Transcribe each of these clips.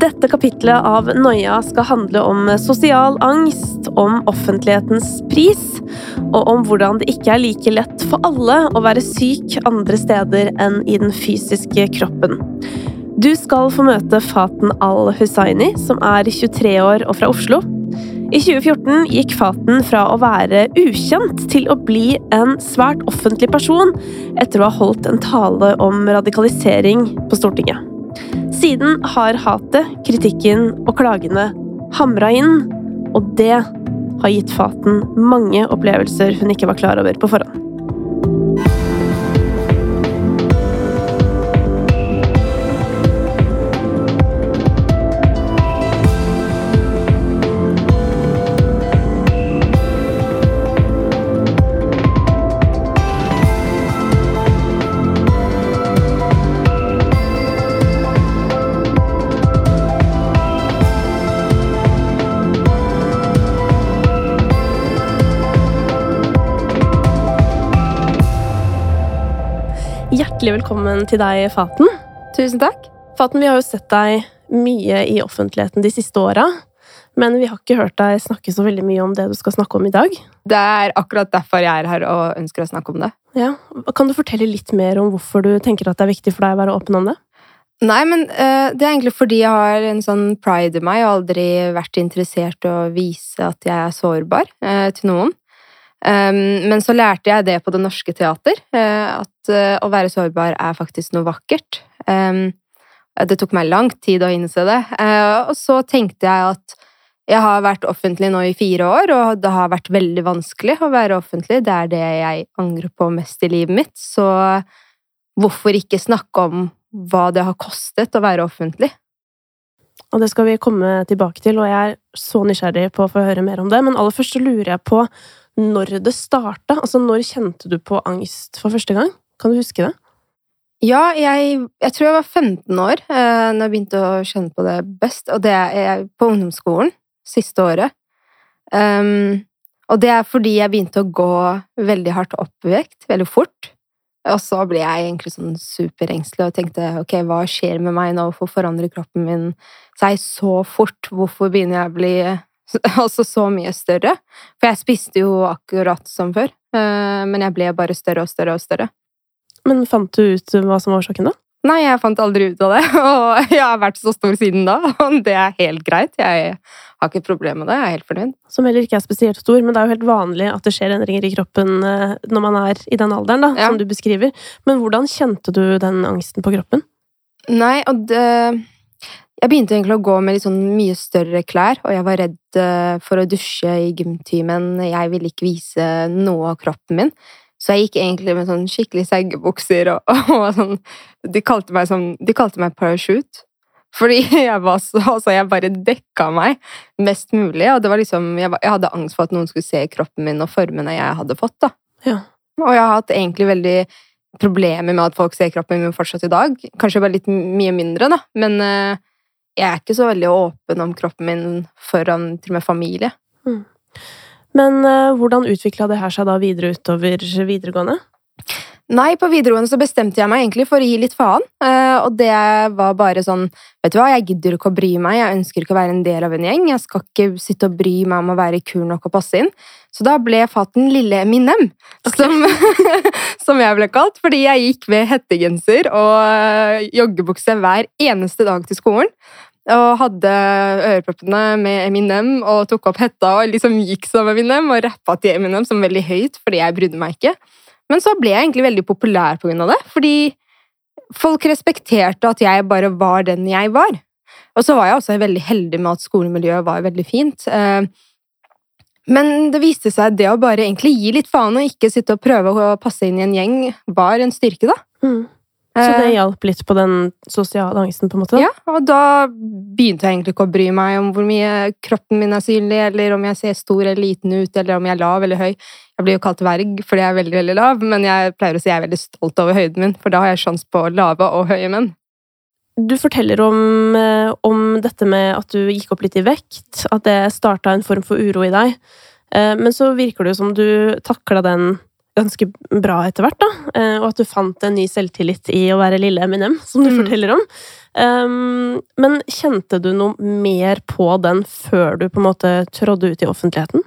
Dette kapitlet av Noia skal handle om sosial angst, om offentlighetens pris, og om hvordan det ikke er like lett for alle å være syk andre steder enn i den fysiske kroppen. Du skal få møte Faten al-Hussaini, som er 23 år og fra Oslo. I 2014 gikk Faten fra å være ukjent til å bli en svært offentlig person etter å ha holdt en tale om radikalisering på Stortinget. Siden har hatet, kritikken og klagene hamra inn, og det har gitt Faten mange opplevelser hun ikke var klar over på forhånd. Hjertelig velkommen til deg, Faten. Tusen takk. Faten, vi har jo sett deg mye i offentligheten de siste åra, men vi har ikke hørt deg snakke så veldig mye om det du skal snakke om i dag. Det er akkurat derfor jeg er her og ønsker å snakke om det. Ja, Kan du fortelle litt mer om hvorfor du tenker at det er viktig for deg å være åpen om det? Nei, men uh, det er egentlig fordi jeg har en sånn pride i meg og aldri vært interessert i å vise at jeg er sårbar uh, til noen. Um, men så lærte jeg det på Det Norske Teater, uh, at uh, å være sårbar er faktisk noe vakkert. Um, det tok meg lang tid å innse det. Uh, og så tenkte jeg at jeg har vært offentlig nå i fire år, og det har vært veldig vanskelig å være offentlig. Det er det jeg angrer på mest i livet mitt, så hvorfor ikke snakke om hva det har kostet å være offentlig? Og det skal vi komme tilbake til, og jeg er så nysgjerrig på å få høre mer om det. Men aller først så lurer jeg på når det starta? Altså, når kjente du på angst for første gang? Kan du huske det? Ja, jeg, jeg tror jeg var 15 år eh, når jeg begynte å kjenne på det best, og det er på ungdomsskolen. Siste året. Um, og det er fordi jeg begynte å gå veldig hardt opp i vekt, veldig fort. Og så ble jeg egentlig sånn superengstelig og tenkte ok, hva skjer med meg nå, hvorfor forandrer kroppen min seg så fort, hvorfor begynner jeg å bli altså så mye større. For jeg spiste jo akkurat som før, eh, men jeg ble bare større og større og større. Men fant du ut hva som var årsaken, da? Nei, jeg fant aldri ut av det, og jeg har vært så stor siden da, og det er helt greit. Jeg har ikke problem med det, jeg er helt fornøyd. Som heller ikke er spesielt stor, men det er jo helt vanlig at det skjer endringer i kroppen eh, når man er i den alderen, da, ja. som du beskriver. Men hvordan kjente du den angsten på kroppen? Nei, og det jeg begynte egentlig å gå med litt sånn mye større klær, og jeg var redd eh, for å dusje i gymtimen. Jeg ville ikke vise noe av kroppen min. Så jeg gikk egentlig med sånn skikkelig seggebukser og, og, sånn De kalte meg, sånn, de kalte meg parachute. Fordi jeg var så Altså, jeg bare dekka meg mest mulig, og det var liksom jeg, jeg, hadde angst for at noen skulle se kroppen min og formene jeg hadde fått, da. Ja. Og jeg har hatt egentlig veldig problemer med at folk ser kroppen min fortsatt i dag. Kanskje bare litt mye mindre, da, men uh, jeg er ikke så veldig åpen om kroppen min foran til og med familie. Mm. Men uh, hvordan utvikla det her seg da videre utover videregående? Nei, på videregående så bestemte jeg meg egentlig for å gi litt faen. Uh, og det var bare sånn Vet du hva, jeg gidder ikke å bry meg, jeg ønsker ikke å være en del av en gjeng. Jeg skal ikke sitte og bry meg om å være kul nok og passe inn. Så da ble Faten Lille Minnem, okay. som, som, jeg ble kalt. Fordi jeg gikk med hettegenser og eh, joggebukse hver eneste dag til skolen. Og hadde øreproppene med Eminem og tok opp hetta og liksom gikk som Eminem og rappa til Eminem som veldig høyt, fordi jeg brydde meg ikke. Men så ble jeg egentlig veldig populær på grunn av det, fordi folk respekterte at jeg bare var den jeg var. Og så var jeg også veldig heldig med at skolemiljøet var veldig fint. Eh, men det viste seg at det å bare egentlig gi litt faen og ikke sitte og prøve å passe inn i en gjeng, var en styrke, da. Mm. Så det eh. hjalp litt på den sosiale angsten? på en måte? Ja, og da begynte jeg egentlig ikke å bry meg om hvor mye kroppen min er synlig, eller om jeg ser stor eller liten ut, eller om jeg er lav eller høy. Jeg blir jo kalt verg fordi jeg er veldig veldig lav, men jeg pleier å si jeg er veldig stolt over høyden min, for da har jeg sjanse på lave og høye menn. Du forteller om, eh, om, dette med at du gikk opp litt i vekt, at det starta en form for uro i deg. Eh, men så virker det jo som du takla den ganske bra etter hvert, da. eh, Og at du fant en ny selvtillit i å være lille Eminem, som du Mm. forteller om. Um, men kjente du noe mer på den før du på en måte trådde ut i offentligheten?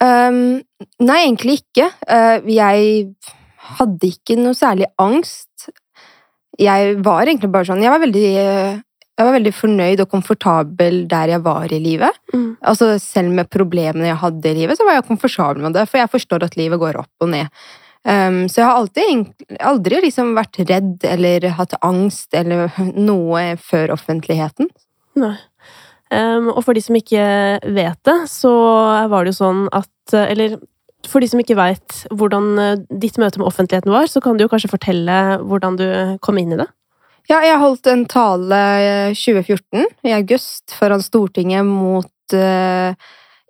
Um, nei, egentlig ikke. Uh, jeg hadde ikke noe særlig angst. Jeg var egentlig bare sånn Jeg var veldig, jeg var veldig fornøyd og komfortabel der jeg var i livet. Mm. Altså Selv med problemene jeg hadde i livet, så var jeg komfortabel med det, for jeg forstår at livet går opp og ned. Um, så jeg har alltid, aldri liksom vært redd eller hatt angst eller noe før offentligheten. Nei. Um, og for de som ikke vet det, så var det jo sånn at Eller for de som ikke veit hvordan eh, ditt møte med offentligheten var, så kan du jo kanskje fortelle hvordan du kom inn i det? Ja, jeg holdt en tale 2014, i august, foran Stortinget mot eh,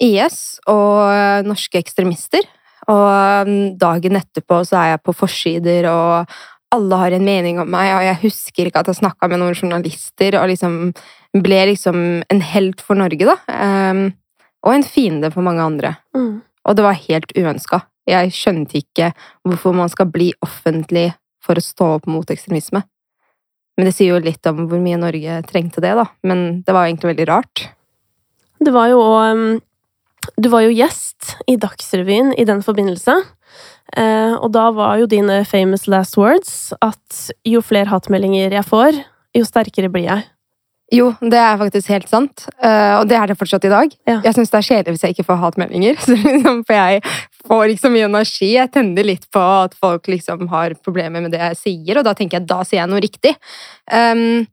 IS og eh, norske ekstremister. Og mm, dagen etterpå så er jeg på forsider, og alle har en mening om meg, og jeg husker ikke at jeg snakka med noen journalister, og liksom ble liksom en helt for Norge, da. Ehm, og en fiende for mange andre. Mm. Og det var helt uønska. Jeg skjønte ikke hvorfor man skal bli offentlig for å stå opp mot ekstremisme. Men det sier jo litt om hvor mye Norge trengte det, da. Men det var egentlig veldig rart. Det var jo òg Du var jo gjest i Dagsrevyen i den forbindelse. Eh, og da var jo dine famous last words at jo flere hatmeldinger jeg får, jo sterkere blir jeg. Jo, det er faktisk helt sant. Eh, og det er det fortsatt i dag. Ja. Jeg syns det er kjedelig hvis jeg ikke får hatmeldinger. Liksom, for jeg får ikke så mye energi. Jeg tenner litt på at folk liksom har problemer med det jeg sier, og da tenker jeg da sier jeg noe riktig. Um,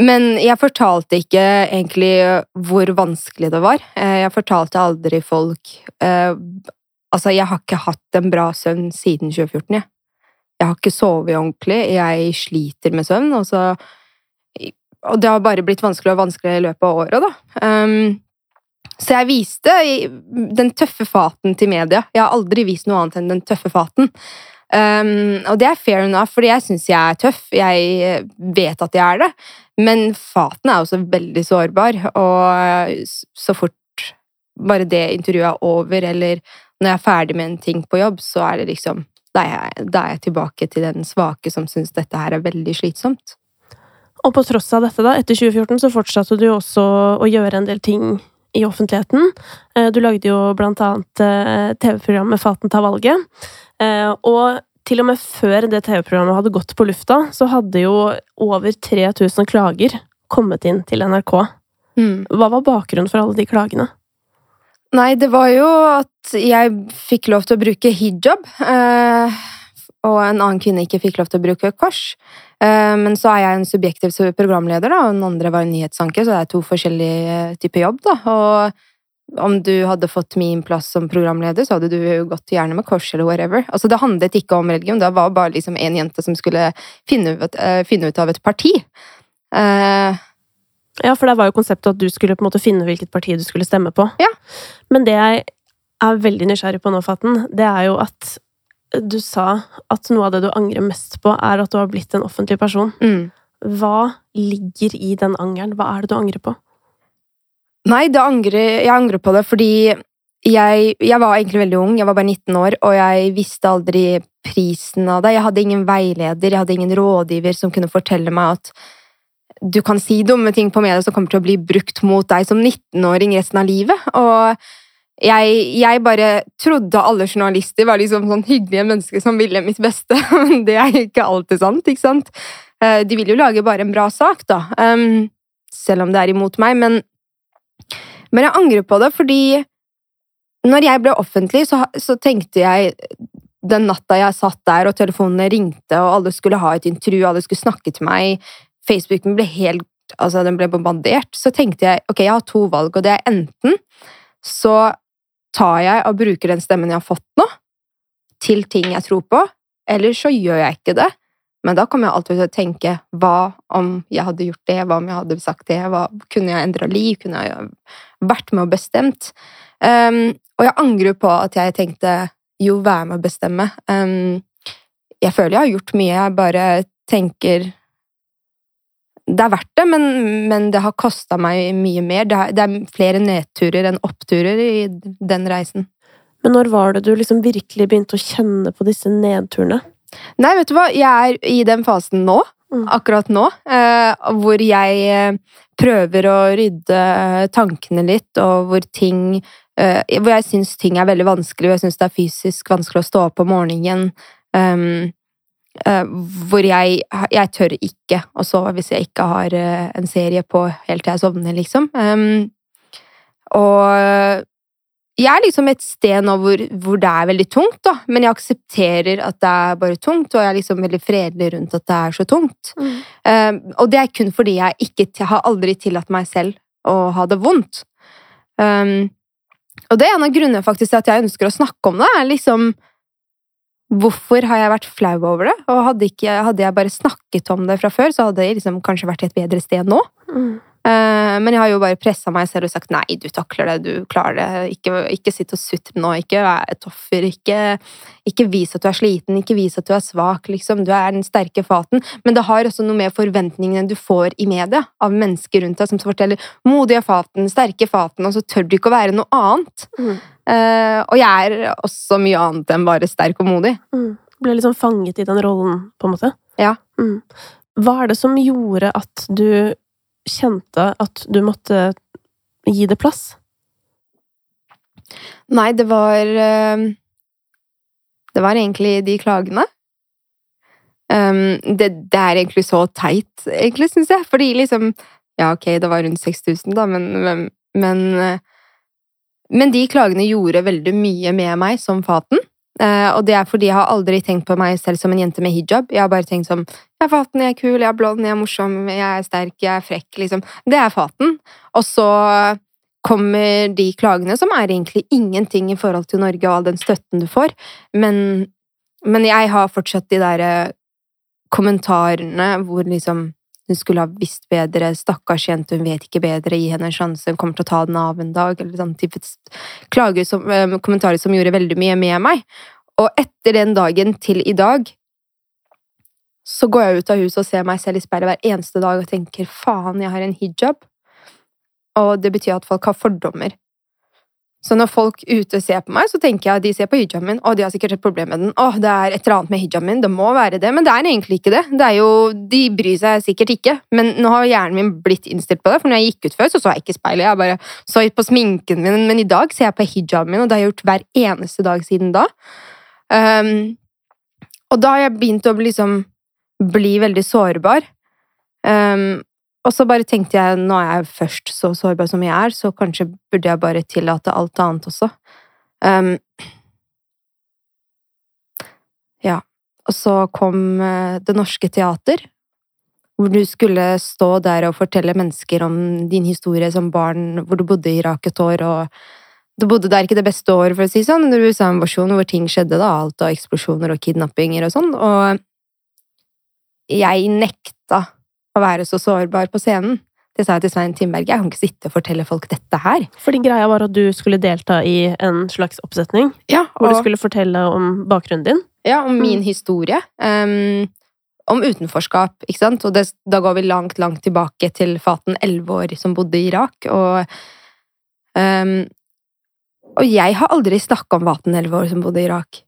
men jeg fortalte ikke egentlig hvor vanskelig det var. Eh, Jeg fortalte aldri folk uh, Altså, jeg har ikke hatt en bra søvn siden 2014, jeg. Jeg har ikke sovet ordentlig. Jeg sliter med søvn, og så og det har bare blitt vanskeligere og vanskeligere i løpet av året, da. Um, så jeg viste den tøffe faten til media. Jeg har aldri vist noe annet enn den tøffe faten. Um, og det er fair enough, fordi jeg syns jeg er tøff. Jeg vet at jeg er det. Men faten er også veldig sårbar, og så fort bare det intervjuet er over, eller når jeg er ferdig med en ting på jobb, så er det liksom Da er jeg, da er jeg tilbake til den svake som syns dette her er veldig slitsomt. Og på tross av dette, da, etter 2014, så fortsatte du også å gjøre en del ting i offentligheten. Eh, Du lagde jo blant annet eh, TV-programmet Faten tar valget. Eh, Og til og med før det TV-programmet hadde gått på lufta, så hadde jo over 3000 klager kommet inn til NRK. Mm. Hva var bakgrunnen for alle de klagene? Nei, det var jo at jeg fikk lov til å bruke hijab, eh, og en annen kvinne ikke fikk lov til å bruke kors. Eh, men så er jeg en subjektiv programleder, da, og den andre var en nyhetsanker, så det er to forskjellige typer jobb, da. Og om du hadde fått min plass som programleder, så hadde du jo gått gjerne med kors eller whatever. Altså, det handlet ikke om religion, det var bare liksom en jente som skulle finne ut, eh, finne ut av et parti. Uh, Ja, for det var jo konseptet at du skulle på en måte finne hvilket parti du skulle stemme på. Ja. Men det jeg er veldig nysgjerrig på nå, Faten, det er jo at du sa at noe av det du angrer mest på, er at du har blitt en offentlig person. mm. Hva ligger i den angeren? Hva er det du angrer på? Nei, det angrer, jeg angrer på det fordi jeg, jeg var egentlig veldig ung, jeg var bare 19 år, og jeg visste aldri prisen av det. Jeg hadde ingen veileder, jeg hadde ingen rådgiver som kunne fortelle meg at du kan si dumme ting på media som kommer til å bli brukt mot deg som 19-åring resten av livet. Og jeg, jeg bare trodde alle journalister var liksom sånn hyggelige mennesker som ville mitt beste. Men det er ikke alltid sant, ikke sant? Eh, De vil jo lage bare en bra sak, da. Selv om det er imot meg. Men men jeg angrer på det, fordi når jeg ble offentlig, så, så tenkte jeg den natta jeg satt der, og telefonene ringte, og alle skulle ha et intervju, alle skulle snakke til meg, Facebooken ble helt Altså, den ble bombardert. Så tenkte jeg ok, jeg har to valg, og det er enten så tar jeg og bruker den stemmen jeg har fått nå, til ting jeg tror på, eller så gjør jeg ikke det. Men da kommer jeg alltid til å tenke hva om jeg hadde gjort det, hva om jeg hadde sagt det, hva, kunne jeg endra liv, kunne jeg vært med og bestemt? Um, og jeg angrer på at jeg tenkte jo, være med å bestemme. Um, jeg føler jeg har gjort mye, jeg bare tenker det er verdt det, men, men det har kosta meg mye mer. Det er, det er flere nedturer enn oppturer i den reisen. Men når var det du liksom virkelig begynte å kjenne på disse nedturene? Nei, vet du hva, jeg er i den fasen nå. Mm. Akkurat nå. Eh, hvor jeg eh, prøver å rydde eh, tankene litt, og hvor ting eh, Hvor jeg syns ting er veldig vanskelig, og jeg syns det er fysisk vanskelig å stå opp om morgenen. Um, hvor jeg Jeg tør ikke å sove hvis jeg ikke har eh, en serie på helt til jeg sovner, liksom. Um, og jeg er liksom et sted nå hvor, hvor, det er veldig tungt, da. Men jeg aksepterer at det er bare tungt, og jeg er liksom veldig fredelig rundt at det er så tungt. Mm. Um, og det er kun fordi jeg ikke har aldri tillatt meg selv å ha det vondt. Um, og det er en av grunnene faktisk til at jeg ønsker å snakke om det. er liksom Hvorfor har jeg vært flau over det? Og hadde, ikke, hadde jeg bare snakket om det fra før, så hadde jeg liksom kanskje vært et bedre sted nå. Mm. Eh, men jeg har jo bare pressa meg selv og sagt nei, du takler det, du klarer det. Ikke, ikke sitt og sutre nå, ikke vær et offer. Ikke, ikke, vis at du er sliten, ikke vis at du er svak, liksom. Du er den sterke faten. Men det har også noe med forventningene du får i media, av mennesker rundt deg som forteller 'modige faten', 'sterke faten', og så tør du ikke å være noe annet. Mm. Uh, og jeg er også mye annet enn bare sterk og modig. Mm. Ble liksom fanget i den rollen, på en måte? Ja. Mm. Hva er det som gjorde at du kjente at du måtte gi det plass? Nei, det var eh, Det var egentlig de klagene. Um, det, det, er egentlig så teit, egentlig, syns jeg. Fordi liksom Ja, ok, det var rundt 6000, da, men, men, men eh, Men de klagene gjorde veldig mye med meg som faten. Uh, og det er fordi jeg har aldri tenkt på meg selv som en jente med hijab. Jeg har bare tenkt som jeg er faten, jeg er kul, jeg er blond, jeg er morsom, jeg er sterk, jeg er frekk, liksom. Det er faten. Og så kommer de klagene, som er egentlig ingenting i forhold til Norge og all den støtten du får. Men, men jeg har fortsatt de der eh, kommentarene hvor liksom hun skulle ha visst bedre, stakkars jente, hun vet ikke bedre, gi henne en sjanse, hun kommer til å ta den av en dag, eller sånn type klager som, eh, kommentarer som gjorde veldig mye med meg. Og etter den dagen til i dag så går jeg ut av huset og ser meg selv i speilet hver eneste dag og tenker faen, jeg har en hijab. Og det betyr at folk har fordommer. Så når folk ute ser på meg, så tenker jeg at de ser på hijaben min, og de har sikkert et problem med den. Åh, det er et eller annet med hijaben min, det må være det. Men det er egentlig ikke det. Det er jo, De bryr seg sikkert ikke. Men nå har hjernen min blitt innstilt på det, for når jeg gikk ut før, så så jeg ikke speilet. Jeg bare så på sminken min, men i dag ser jeg på hijaben min, og det har jeg gjort hver eneste dag siden da. Um, og da har jeg begynt å liksom bli veldig sårbar. Um, og så bare tenkte jeg, nå er jeg først så sårbar som jeg er, så kanskje burde jeg bare tillate alt annet også. Um, ja. Og så kom uh, Det Norske Teater, hvor du skulle stå der og fortelle mennesker om din historie som barn, hvor du bodde i Irak et år, og du bodde der ikke det beste året, for å si sånn, en USA-invasjonen, hvor ting skjedde, da, alt av eksplosjoner og kidnappinger og sånn, og jeg nekta å være så sårbar på scenen. Det sa jeg til Svein Timberg. Jeg kan ikke sitte og fortelle folk dette her. Fordi greia var at du skulle delta i en slags oppsetning? Ja, og... Hvor du skulle fortelle om bakgrunnen din? Ja, om min mm. historie. Um, om utenforskap, ikke sant. Og det, da går vi langt, langt tilbake til Faten, elleve år, som bodde i Irak. Og, um, og jeg har aldri snakka om Faten, elleve år, som bodde i Irak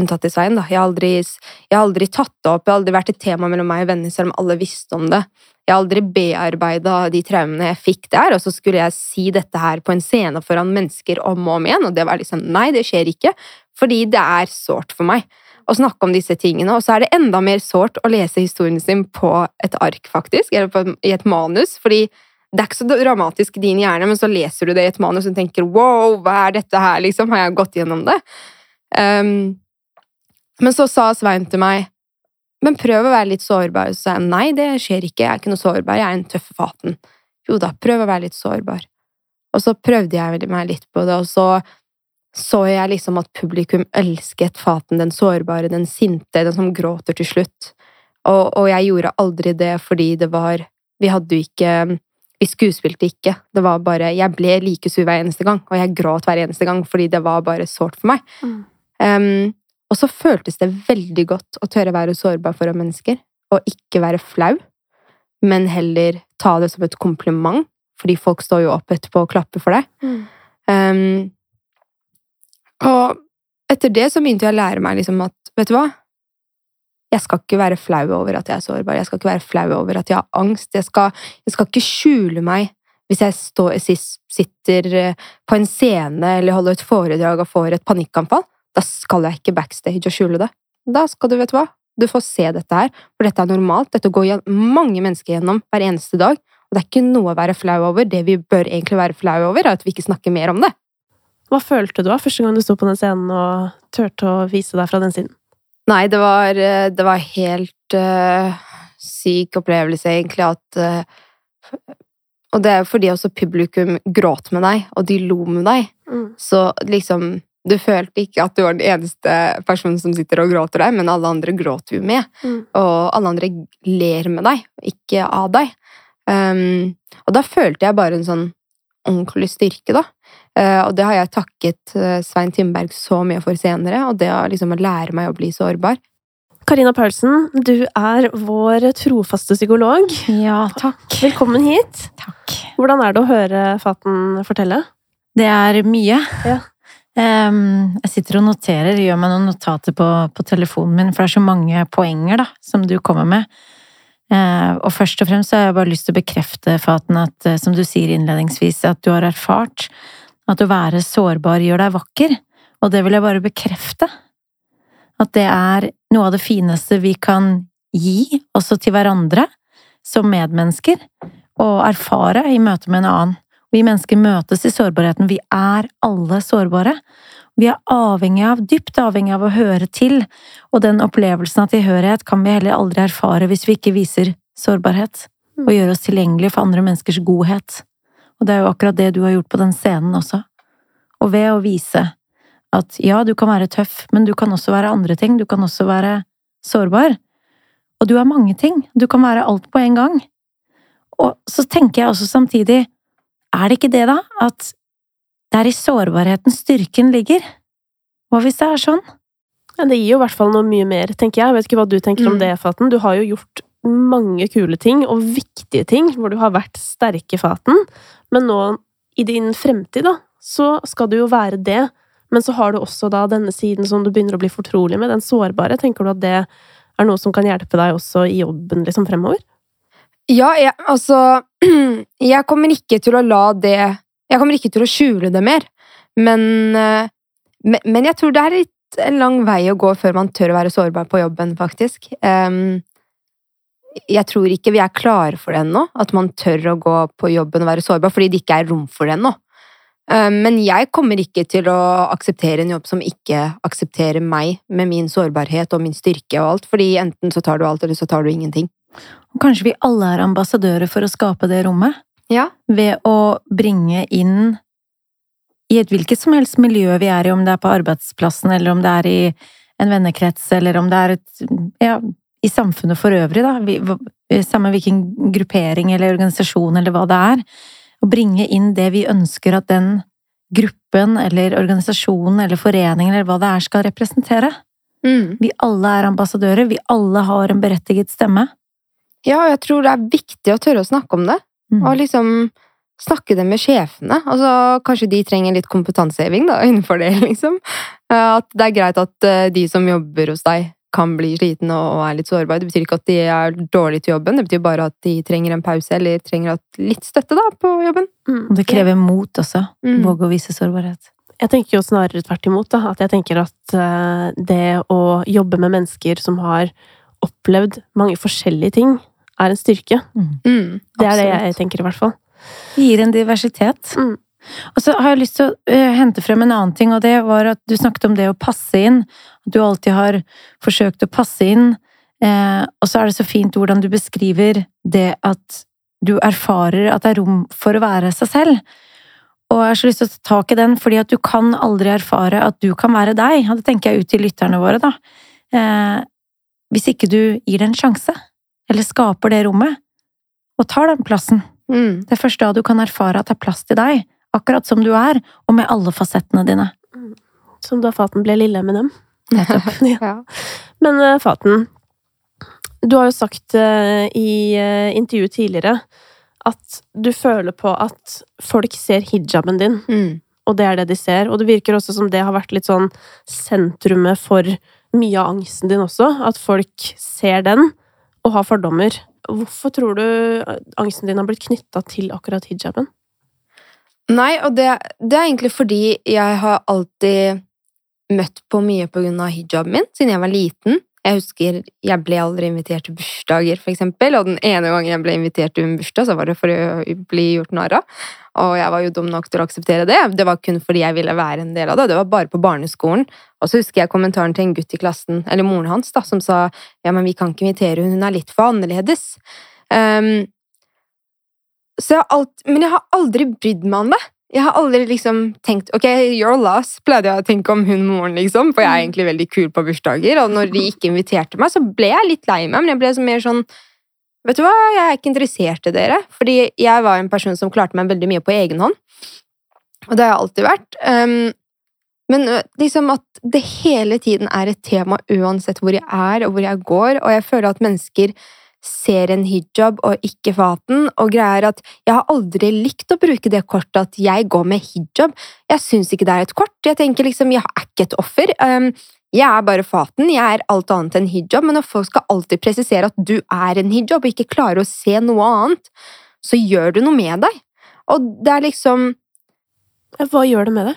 unntatt i Svein, da. Jeg har, aldri, jeg har aldri tatt det opp, jeg har aldri vært et tema mellom meg og venner, selv om alle visste om det. Jeg har aldri bearbeida de traumene jeg fikk der, og så skulle jeg si dette her på en scene foran mennesker om og om igjen, og det var liksom nei, det skjer ikke, fordi det er sårt for meg å snakke om disse tingene, og så er det enda mer sårt å lese historien sin på et ark, faktisk, eller på, i et manus, fordi det er ikke så dramatisk i din hjerne, men så leser du det i et manus og tenker wow, hva er dette her, liksom, har jeg gått gjennom det? Um, men så sa Svein til meg men prøv å være litt sårbar. Så sa jeg nei, det skjer ikke, jeg er ikke noe sårbar, jeg er en tøffe faten. Jo da, prøv å være litt sårbar. Og så prøvde jeg meg litt på det, og så så jeg liksom at publikum elsket Faten, den sårbare, den sinte, den som gråter til slutt. Og, og jeg gjorde aldri det fordi det var Vi hadde jo ikke Vi skuespilte ikke. Det var bare Jeg ble like sur hver eneste gang, og jeg gråt hver eneste gang fordi det var bare sårt for meg. Mm. Um, og så føltes det veldig godt å tørre å være sårbar foran mennesker, og ikke være flau, men heller ta det som et kompliment, fordi folk står jo opp etterpå og klapper for deg. Mm. Um, Og etter det så begynte jeg å lære meg liksom at, vet du hva? Jeg skal ikke være flau over at jeg er sårbar. Jeg skal ikke være flau over at jeg har angst. Jeg skal, jeg skal ikke skjule meg hvis jeg står, sitter eh, på en scene eller holder et foredrag og får et panikkanfall. Da skal jeg ikke backstage og skjule det. Da skal du, vet du hva, du får se dette her, for dette er normalt. Dette går mange mennesker gjennom hver eneste dag. Og det er ikke noe å være flau over. Det vi bør egentlig være flau over, er at vi ikke snakker mer om det. Hva følte du da første gang du sto på den scenen og turte å vise deg fra den siden? Nei, det var, eh, det var helt uh, syk opplevelse, egentlig, at uh, Og det er jo fordi også publikum gråt med deg, og de lo med deg. Mm. Så liksom Du følte ikke at du var den eneste personen som sitter og gråter deg, men alle andre gråter jo med. Mm. Og alle andre ler med deg, ikke av deg. Um, og da følte jeg bare en sånn ordentlig styrke, da. Uh, og det har jeg takket uh, Svein Timberg så mye for senere, og det å liksom lære meg å bli sårbar. Karina Paulsen, du er vår trofaste psykolog. Ja, takk. Velkommen hit. Takk. Hvordan er det å høre Faten fortelle? Det er mye. Ja. Um, jeg sitter og noterer, gjør meg noen notater på, på, telefonen min, for det er så mange poenger da, som du kommer med. Uh, og først og fremst har jeg bare lyst til å bekrefte, Faten, at uh, som du sier innledningsvis, at du har erfart at å være sårbar gjør deg vakker, og det vil jeg bare bekrefte. At det er noe av det fineste vi kan gi, også til hverandre, som medmennesker, og erfare i møte med en annen. Vi mennesker møtes i sårbarheten, vi er alle sårbare. Vi er avhengig av, dypt avhengig av å høre til, og den opplevelsen av tilhørighet kan vi heller aldri erfare hvis vi ikke viser sårbarhet, og mm. gjør oss tilgjengelige for andre menneskers godhet. Og det er jo akkurat det du har gjort på den scenen også. Og ved å vise at ja, du kan være tøff, men du kan også være andre ting, du kan også være sårbar. Og du er mange ting, du kan være alt på en gang. Og så tenker jeg også samtidig, er det ikke det, da, at det er i sårbarheten styrken ligger? Hva hvis det er sånn? Ja, det gir jo i hvert fall noe mye mer, tenker jeg. Jeg vet ikke hva du tenker mm. om det, Faten. Du har jo gjort mange kule ting, og viktige ting, hvor du har vært sterke Faten. Men nå, i din fremtid, da, så skal du jo være det. Men så har du også da denne siden som du begynner å bli fortrolig med, den sårbare. Tenker du at det er noe som kan hjelpe deg også i jobben liksom fremover? Ja, jeg, altså Jeg kommer ikke til å la det Jeg kommer ikke til å skjule det mer. Men, eh, men jeg tror det er litt en lang vei å gå før man tør å være sårbar på jobben, faktisk. Jeg tror ikke vi er klare for det ennå, at man tør å gå på jobben og være sårbar, fordi det ikke er rom for det ennå. Men jeg kommer ikke til å akseptere en jobb som ikke aksepterer meg med min sårbarhet og min styrke og alt, fordi enten så tar du alt, eller så tar du ingenting. Kanskje vi alle er ambassadører for å skape det rommet? Ja. Ved å bringe inn i et hvilket som helst miljø vi er i, om det er på arbeidsplassen, eller om det er i en vennekrets, eller om det er et ja, i samfunnet for øvrig, da, vi, samme hvilken gruppering eller organisasjon eller hva det er, å bringe inn det vi ønsker at den gruppen eller organisasjonen eller foreningen eller hva det er, skal representere. Mm. Vi alle er ambassadører, vi alle har en berettiget stemme. Ja, jeg tror det er viktig å tørre å snakke om det, mm. og liksom snakke det med sjefene. Altså, kanskje de trenger litt kompetanseheving da, innenfor det, liksom. At det er greit at eh, de som jobber hos deg, kan bli sliten og er litt sårbar. Det betyr ikke at de er dårlige til jobben, det betyr bare at de trenger en pause eller trenger litt støtte da, på jobben. Mm. Det krever mot også. Mm. Våge å vise sårbarhet. Jeg tenker jo snarere tvert imot. Da. At jeg tenker at uh, det å jobbe med mennesker som har opplevd mange forskjellige ting, er en styrke. Mm. mm det er det jeg tenker, i hvert fall. Det gir en diversitet. Mm. Og så har jeg lyst til å uh, hente frem en annen ting, og det var at du snakket om det å passe inn. At du alltid har forsøkt å passe inn. Eh, og så er det så fint hvordan du beskriver det at du erfarer at det er rom for å være seg selv. Og jeg har så lyst til å ta tak i den, fordi at du kan aldri erfare at du kan være deg. Og det tenker jeg ut til lytterne våre, da. Eh, hvis ikke du gir det en sjanse, eller skaper det rommet, og tar den plassen. Mm. Det er først da du kan erfare at det er plass til deg akkurat som du er, og med alle fasettene dine. Som da Faten ble lille med dem. Nettopp. ja. Men uh, Faten, du har jo sagt uh, i uh, intervju tidligere at du føler på at folk ser hijaben din. Mm. og det er det de ser. Og det virker også som det har vært litt sånn sentrumet for mye av angsten din også. At folk ser den og har fordommer. Hvorfor tror du angsten din har blitt knytta til akkurat hijaben? Nei, og det, det, er egentlig fordi jeg har alltid møtt på mye på grunn av hijaben min siden jeg var liten. Jeg husker jeg ble aldri invitert til bursdager, for eksempel, og den ene gangen jeg ble invitert til en bursdag, så var det for å bli gjort narr av. Og jeg var jo dum nok til å akseptere det. Det var kun fordi jeg ville være en del av det. Det var bare på barneskolen. Og så husker jeg kommentaren til en gutt i klassen, eller moren hans, da, som sa ja, men vi kan ikke invitere henne, hun er litt for annerledes. Um, så jeg har alt, men jeg har aldri brydd meg om det. Jeg har aldri liksom tenkt ok, you're lost, pleide jeg å tenke om hun moren, liksom, for jeg er mm. egentlig veldig kul på bursdager. Og når de ikke inviterte meg, så ble jeg litt lei meg, men jeg ble så mer sånn Vet du hva, jeg er ikke interessert i dere, fordi jeg var en person som klarte meg veldig mye på egen hånd. Og det har jeg alltid vært. Um, men liksom at det hele tiden er et tema uansett hvor jeg er og hvor jeg går, og jeg føler at mennesker ser en hijab og ikke faten, og greier at jeg har aldri likt å bruke det kortet at jeg går med hijab. Jeg syns ikke det er et kort. Jeg tenker liksom, jeg er ikke et offer. Um, jeg er bare faten, jeg er alt annet enn hijab, men når folk skal alltid presisere at du er en hijab, og ikke klarer å se noe annet, så gjør du noe med deg. Og det er liksom Hva gjør det med deg?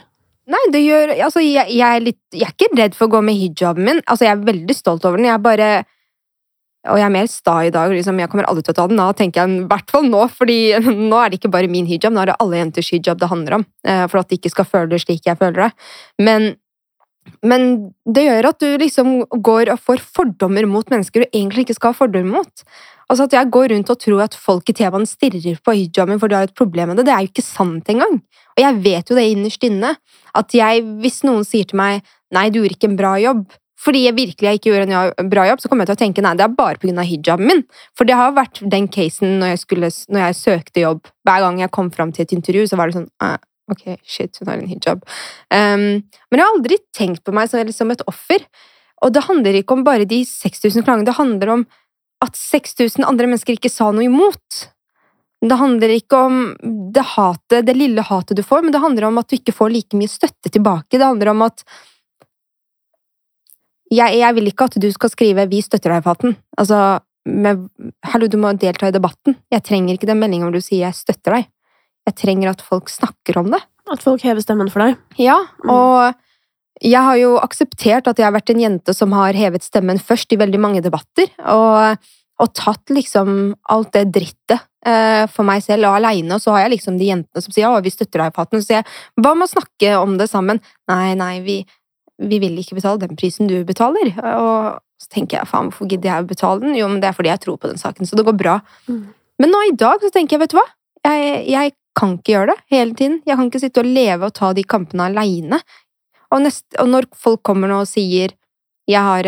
Nei, det gjør Altså, jeg, jeg, er litt Jeg er ikke redd for å gå med hijaben min. Altså, jeg er veldig stolt over den. Jeg er bare og jeg er mer sta i dag. Liksom, jeg kommer aldri til å ta den av, tenker jeg i hvert fall nå. fordi nå er det ikke bare min hijab, nå er det alle jenters hijab det handler om. Eh, for at de ikke skal føle det slik jeg føler det. Men, men det gjør at du liksom går og får fordommer mot mennesker du egentlig ikke skal ha fordommer mot. Altså At jeg går rundt og tror at folk i TV-en stirrer på hijaben for de har et problem med det, det er jo ikke sant engang. Og jeg vet jo det innerst inne. At jeg, hvis noen sier til meg 'nei, du gjorde ikke en bra jobb', fordi jeg virkelig ikke gjorde en bra jobb, så kommer jeg til å tenke nei, det er bare pga. hijaben min. For det har vært den casen når jeg, skulle, når jeg, søkte jobb. Hver gang jeg kom fram til et intervju, så var det sånn Ok, shit, hun har en hijab. Um, men jeg har aldri tenkt på meg som, liksom et offer. Og det handler ikke om bare de 6000 klagene, det handler om at 6000 andre mennesker ikke sa noe imot. Det handler ikke om det hatet, det lille hatet du får, men det handler om at du ikke får like mye støtte tilbake. Det handler om at jeg, jeg, vil ikke at du skal skrive 'Vi støtter deg, Faten'. Altså, med, hallo, du må delta i debatten. Jeg trenger ikke den meldinga hvor du sier 'jeg støtter deg'. Jeg trenger at folk snakker om det. At folk hever stemmen for deg. Ja, mm. og jeg har jo akseptert at jeg har vært en jente som har hevet stemmen først i veldig mange debatter, og, og tatt liksom alt det drittet eh, for meg selv og aleine, og så har jeg liksom de jentene som sier 'å, vi støtter deg, Faten', så sier jeg 'hva med å snakke om det sammen'? Nei, nei, vi vi vil ikke betale den prisen du betaler. Og så tenker jeg faen, hvorfor gidder jeg å betale den? Jo, men det er fordi jeg tror på den saken, så det går bra. Mm. Men nå i dag så tenker jeg, vet du hva, jeg, jeg, kan ikke gjøre det hele tiden. Jeg kan ikke sitte og leve og ta de kampene aleine. Og, og, når folk kommer nå og sier Jeg har,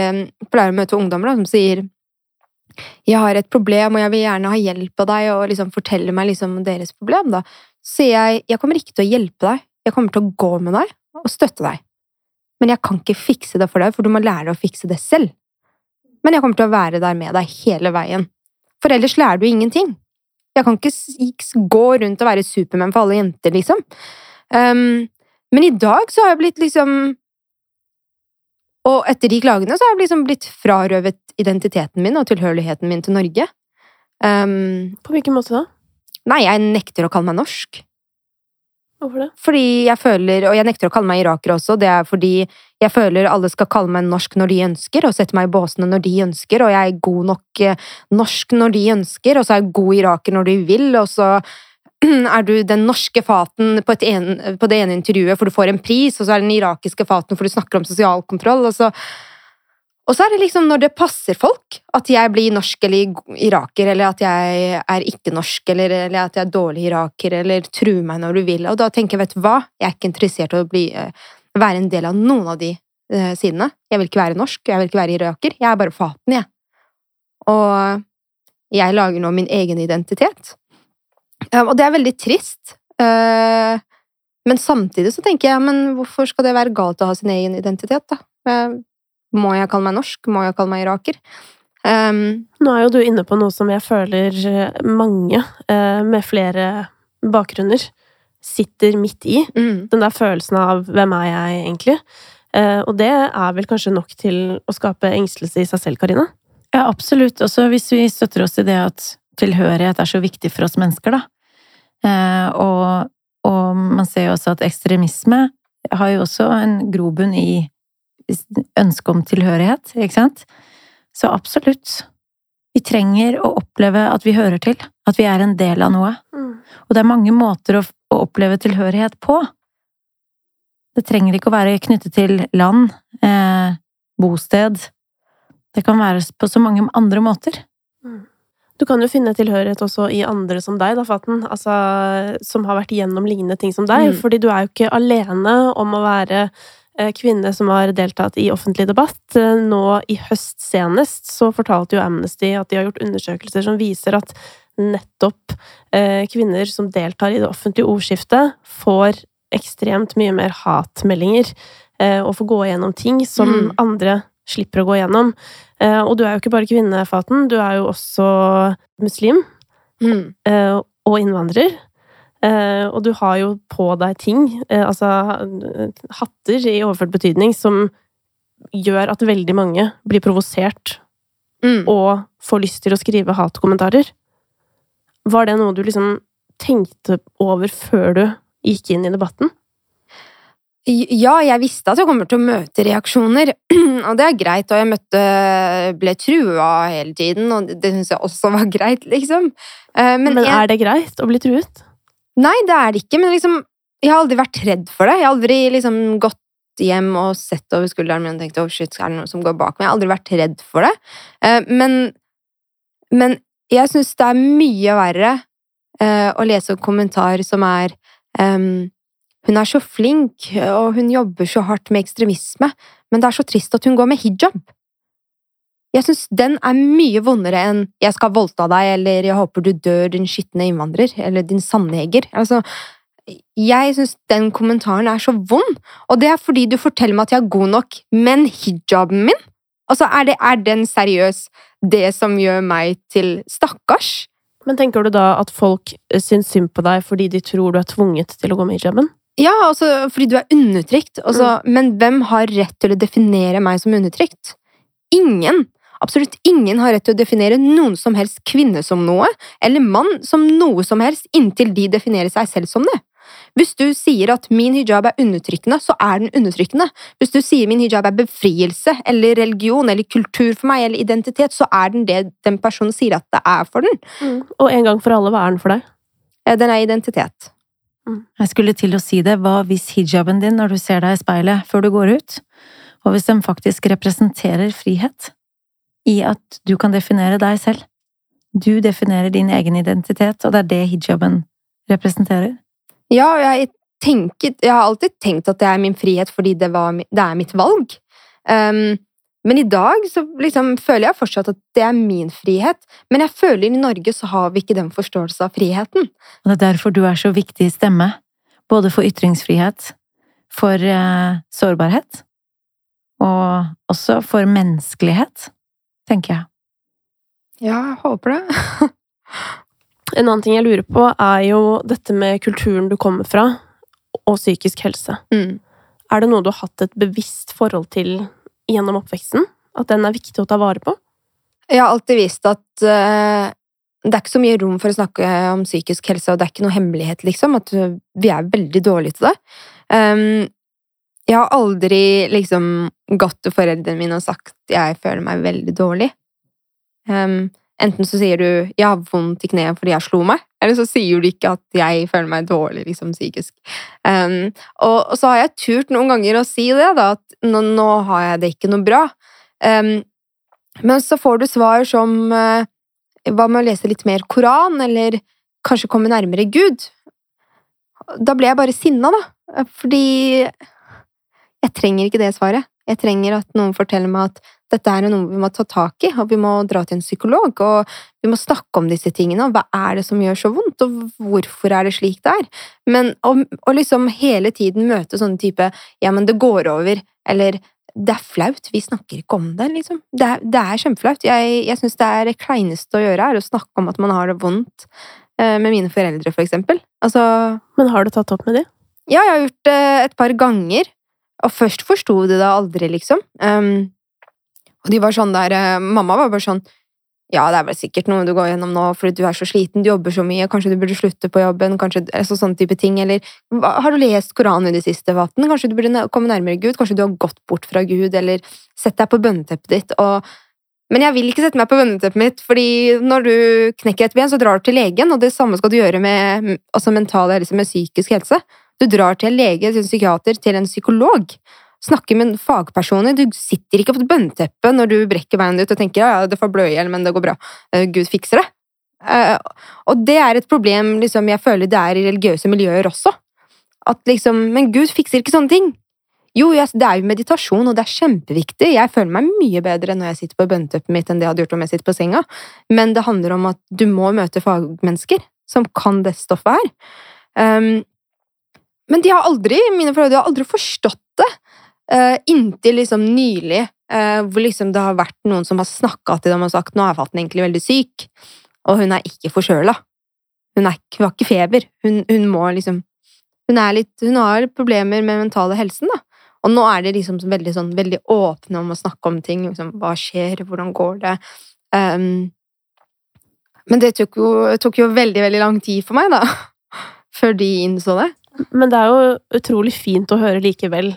pleier å møte ungdommer da, som sier jeg har et problem, og jeg vil gjerne ha hjelp av deg, og liksom fortelle meg liksom deres problem, da. Så sier jeg jeg kommer ikke til å hjelpe deg, jeg kommer til å gå med deg og støtte deg men jeg kan ikke fikse det for deg, for du må lære å fikse det selv. Men jeg kommer til å være der med deg hele veien, for ellers lærer du ingenting. Jeg kan ikke gå rundt og være Supermann for alle jenter, liksom. Um, men i dag så har jeg blitt liksom Og etter de klagene så har jeg liksom blitt frarøvet identiteten min og tilhørigheten min til Norge. Um, på hvilken måte da? Nei, jeg nekter å kalle meg norsk. Hvorfor det? Fordi jeg føler, og jeg nekter å kalle meg iraker også, det er fordi jeg føler alle skal kalle meg norsk når de ønsker, og sette meg i båsene når de ønsker, og jeg er god nok eh, norsk når de ønsker, og så er jeg god iraker når de vil, og så er du den norske faten på, en, på det ene intervjuet for du får en pris, og så er den irakiske faten for du snakker om sosial kontroll, og så og så er det liksom når det passer folk, at jeg blir norsk eller iraker, eller at jeg er ikke-norsk, eller, eller, at jeg er dårlig iraker, eller truer meg når du vil. Og da tenker jeg, vet du hva, jeg er ikke interessert i å bli, uh, være en del av noen av de uh, sidene. Jeg vil ikke være norsk, jeg vil ikke være iraker. Jeg er bare faten, jeg. Og jeg lager nå min egen identitet. Um, og det er veldig trist. Uh, men samtidig så tenker jeg, men hvorfor skal det være galt å ha sin egen identitet, da? Må jeg kalle meg norsk? Må jeg kalle meg iraker? Um, Nå er jo du inne på noe som jeg føler eh, mange uh, med flere bakgrunner sitter midt i. Mm. Den der følelsen av 'hvem er jeg egentlig'? Eh, og det er vel kanskje nok til å skape engstelse i seg selv, Karina? Ja, absolutt. Også hvis vi støtter oss i det at tilhørighet er så viktig for oss mennesker, da. Eh, og, og man ser jo også at ekstremisme har jo også en grobunn i ønsket om tilhørighet, ikke sant? Så absolutt. Vi trenger å oppleve at vi hører til. At vi er en del av noe. Og det er mange måter å, å oppleve tilhørighet på. Det trenger ikke å være knyttet til land, eh, bosted. Det kan være på så mange andre måter. Du kan jo finne tilhørighet også i andre som deg, da, Faten. Altså, som har vært igjennom lignende ting som deg. Mm. Fordi du er jo ikke alene om å være kvinne som har deltatt i offentlig debatt. Eh, Nå i høst senest så fortalte jo Amnesty at de har gjort undersøkelser som viser at nettopp eh, kvinner som deltar i det offentlige ordskiftet, får ekstremt mye mer hatmeldinger eh, og får gå gjennom ting som Mm. andre slipper å gå gjennom. Eh, og du er jo ikke bare kvinne, Faten, du er jo også muslim Mm. eh, og innvandrer. Eh, og du har jo på deg ting, eh, altså eh, hatter i overført betydning, som gjør at veldig mange blir provosert Mm. og får lyst til å skrive hatkommentarer. Var det noe du liksom tenkte over før du gikk inn i debatten? Ja, jeg visste at jeg kommer til å møte reaksjoner, og det er greit. Og jeg møtte ble trua hele tiden, og det syns jeg også var greit, liksom. Men, Men, er jeg, det greit å bli truet? Nei, det er det ikke, men liksom Jeg har aldri vært redd for det. Jeg har aldri liksom gått hjem og sett over skulderen min og tenkt oh shit, er det noe som går bak meg? Jeg har aldri vært redd for det. Eh, Men, men jeg syns det er mye verre eh, å lese en kommentar som er ehm, Hun er så flink, og hun jobber så hardt med ekstremisme, men det er så trist at hun går med hijab. Jeg syns den er mye vondere enn 'jeg skal voldta deg' eller 'jeg håper du dør, din skitne innvandrer' eller 'din sandjeger'. Altså, jeg syns den kommentaren er så vond, og det er fordi du forteller meg at jeg er god nok, men hijaben min? Altså, er, det, er den seriøs det som gjør meg til stakkars? Men tenker du da at folk eh, syns synd på deg fordi de tror du er tvunget til å gå med hijaben? Ja, altså, fordi du er undertrykt. Altså, Men hvem har rett til å definere meg som undertrykt? Ingen! Absolutt ingen har rett til å definere noen som helst kvinne som noe, eller mann som noe som helst, inntil de definerer seg selv som det. Hvis du sier at min hijab er undertrykkende, så er den undertrykkende. Hvis du sier min hijab er befrielse, eller religion, eller kultur for meg, eller identitet, så er den det den personen sier at det er for den. Og en gang for alle, hva er den for deg? Den er identitet. Jeg skulle til å si det, hva hvis hijaben din når du ser deg i speilet før du går ut, og hvis den faktisk representerer frihet? I at du kan definere deg selv. Du definerer din egen identitet, og det er det hijaben representerer. Ja, jeg, tenker, jeg har alltid tenkt at det er min frihet fordi det, var, det er mitt valg. Um, men i dag så liksom føler jeg fortsatt at det er min frihet. Men jeg føler i Norge så har vi ikke den forståelsen av friheten. Og det er derfor du er så viktig stemme, både for ytringsfrihet, for uh, sårbarhet, og også for menneskelighet, tenker jeg. Ja, jeg håper det. En annen ting jeg lurer på, er jo dette med kulturen du kommer fra, og psykisk helse. Mm. Er det noe du har hatt et bevisst forhold til gjennom oppveksten? At den er viktig å ta vare på? Jeg har alltid visst at uh, det er ikke så mye rom for å snakke om psykisk helse, og det er ikke noe hemmelighet, liksom, at vi er veldig dårlige til det. Um, jeg har aldri liksom gått til foreldrene mine og sagt jeg føler meg veldig dårlig. Um, enten så sier du 'jeg har vondt i kneet fordi jeg slo meg', eller så sier du ikke at 'jeg føler meg dårlig liksom psykisk'. Um, og, og så har jeg turt noen ganger å si det, da, at nå, nå har jeg det ikke noe bra. Um, men så får du svar som uh, Hva med å lese litt mer Koran, eller kanskje komme nærmere Gud? Da ble jeg bare sinna, da. Fordi jeg trenger ikke det svaret. Jeg trenger at noen forteller meg at dette er noe vi må ta tak i, og vi må dra til en psykolog, og vi må snakke om disse tingene, og hva er det som gjør så vondt, og hvorfor er det slik det er? Men å, liksom hele tiden møte sånne type ja, men det går over, eller det er flaut, vi snakker ikke om det, liksom. Det er, det er kjempeflaut. Jeg, jeg syns det er det kleineste å gjøre, er å snakke om at man har det vondt eh, med mine foreldre, for eksempel. Altså Men har du tatt opp med de? Ja, jeg har gjort det et par ganger. Og først forsto de det aldri, liksom. Um, og de var sånn der uh, Mamma var bare sånn Ja, det er vel sikkert noe du går gjennom nå fordi du er så sliten, du jobber så mye, kanskje du burde slutte på jobben, kanskje altså, sånne type ting. Eller har du lest Koranen i det siste, Vatn? Kanskje du burde komme nærmere Gud? Kanskje du har gått bort fra Gud, eller sett deg på bønneteppet ditt og men jeg vil ikke sette meg på bønneteppet mitt, fordi når du knekker et ben, så drar du til legen, og det samme skal du gjøre med altså mental helse, med psykisk helse. Du drar til en lege, til en psykiater, til en psykolog. Snakker med fagpersoner. Du sitter ikke på et bønneteppe når du brekker beinet ditt og tenker ja, det får blø men det går bra. Eh, Gud fikser det. Eh, Og det er et problem liksom, jeg føler det er i religiøse miljøer også. At liksom, Men Gud fikser ikke sånne ting. Jo, det er jo meditasjon, og det er kjempeviktig. Jeg føler meg mye bedre når jeg sitter på bønneteppet mitt enn det jeg hadde gjort om jeg sitter på senga. Men det handler om at du må møte fagmennesker som kan det stoffet her. Um, men de har aldri, mine foreldre har aldri forstått det, uh, inntil liksom nylig, Uh, hvor liksom det har vært noen som har snakka til dem og sagt nå er Fatten egentlig veldig syk, og hun er ikke forkjøla. Hun, hun har ikke feber. Hun, hun må liksom hun, litt, hun har problemer med mentale helsen, da. Og nå er de liksom veldig, sånn, veldig åpne om å snakke om ting. Liksom, hva skjer? Hvordan går det? Um, men det tok jo, tok jo veldig, veldig lang tid for meg, da. Før de innså det. Men det er jo utrolig fint å høre likevel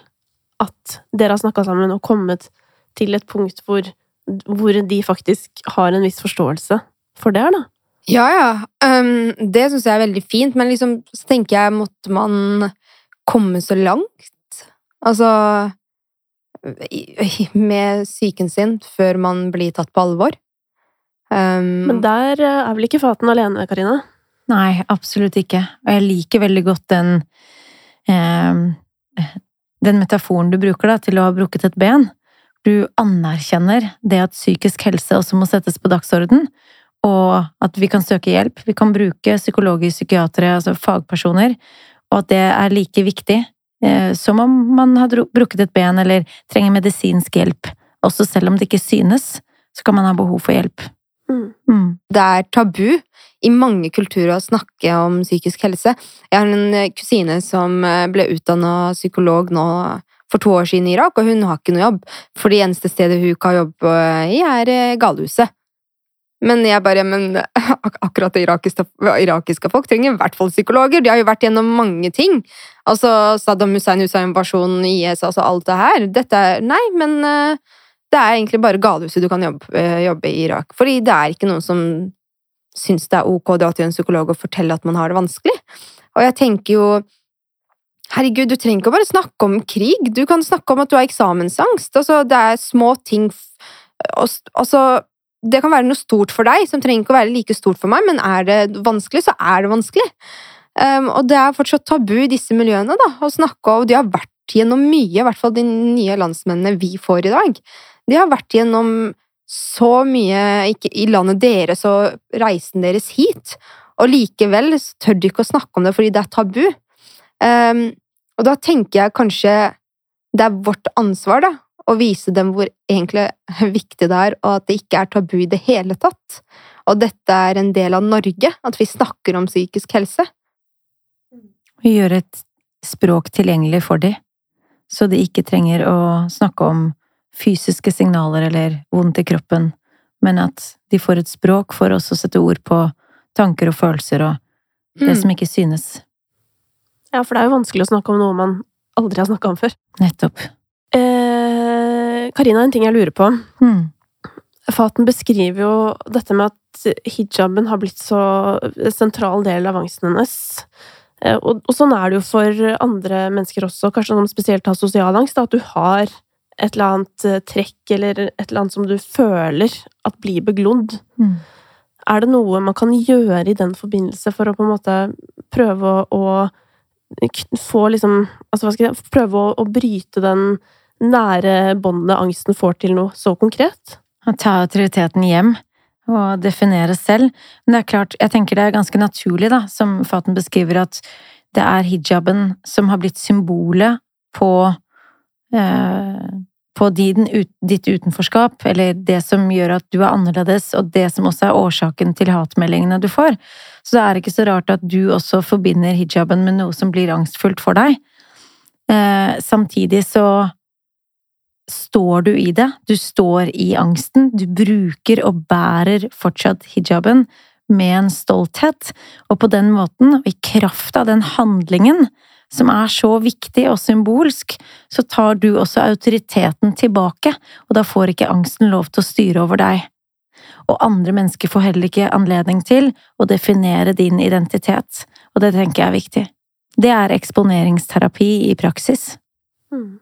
at dere har snakka sammen og kommet til et punkt hvor, hvor de faktisk har en viss forståelse for det her, da. Ja, ja. Um, det syns jeg er veldig fint, men liksom så tenker jeg måtte man komme så langt? Altså Med psyken sin før man blir tatt på alvor? Um, Men der eh, er vel ikke Faten alene, Karina? Nei, absolutt ikke. Og jeg liker veldig godt den eh, Den metaforen du bruker da, til å ha brukket et ben. Du anerkjenner det at psykisk helse også må settes på dagsorden, og at vi kan søke hjelp. Vi kan bruke psykologer, psykiatere, altså fagpersoner, og at det er like viktig eh, som om man har brukket et ben eller trenger medisinsk hjelp. Også selv om det ikke synes, så kan man ha behov for hjelp. Mm. Mm. det er tabu i mange kulturer å snakke om psykisk helse. Jeg har en eh, kusine som eh, ble utdanna psykolog nå for to år siden i Irak, og hun har ikke noe jobb. For det eneste stedet hun kan jobbe i, er eh, galehuset. Men jeg bare, men ak akkurat det irakiske, irakiske folk trenger i hvert fall psykologer. De har jo vært gjennom mange ting. Altså Saddam Hussein, Hussein-invasjonen, IS, altså alt det her. Dette er Nei, men eh, det er egentlig bare galehuset du kan jobbe, eh, jobbe i Irak. Fordi det er ikke noen som syns det er ok å dra til en psykolog og fortelle at man har det vanskelig. Og jeg tenker jo Herregud, du trenger ikke bare snakke om krig. Du kan snakke om at du har eksamensangst. Altså, det er små ting Altså, det kan være noe stort for deg, som trenger ikke å være like stort for meg, men er det vanskelig, så er det vanskelig. Um, og det er fortsatt tabu i disse miljøene, da, å snakke om De har vært gjennom mye, i hvert fall de nye landsmennene vi får i dag. De har vært gjennom så mye ikke, i landet deres og reisen deres hit, og likevel tør de ikke å snakke om det fordi det er tabu. Um, og da tenker jeg kanskje det er vårt ansvar, da, å vise dem hvor egentlig viktig det er, og at det ikke er tabu i det hele tatt. Og dette er en del av Norge, at vi snakker om psykisk helse. og gjøre et språk tilgjengelig for dem, så de ikke trenger å snakke om fysiske signaler eller vondt i kroppen, men at de får et språk for også å sette ord på tanker og følelser og det Mm. som ikke synes. Ja, for det er jo vanskelig å snakke om noe man aldri har snakka om før. Nettopp. Eh, Karina, en ting jeg lurer på. Mm. Faten beskriver jo dette med at hijaben har blitt så sentral del av angsten hennes. Eh, Og, og sånn er det jo for andre mennesker også, kanskje som spesielt har sosial angst, at du har et eller annet eh, trekk eller et eller annet som du føler at blir beglodd. Mm. Er det noe man kan gjøre i den forbindelse for å på en måte prøve å, å få liksom Altså, hva skal jeg Prøve å, å bryte den nære båndet angsten får til noe så konkret? Å ta autoriteten hjem og definere selv. Men det er klart, jeg tenker det er ganske naturlig, da, som Faten beskriver, at det er hijaben som har blitt symbolet på eh, på din, ditt utenforskap, eller det som gjør at du er annerledes, og det som også er årsaken til hatmeldingene du får. Så det er ikke så rart at du også forbinder hijaben med noe som blir angstfullt for deg. Eh, samtidig så står du i det, du står i angsten, du bruker og bærer fortsatt hijaben med en stolthet, og på den måten, og i kraft av den handlingen, som er så viktig og symbolsk, så tar du også autoriteten tilbake, og da får ikke angsten lov til å styre over deg. Og andre mennesker får heller ikke anledning til å definere din identitet, og det tenker jeg er viktig. Det er eksponeringsterapi i praksis. Mm.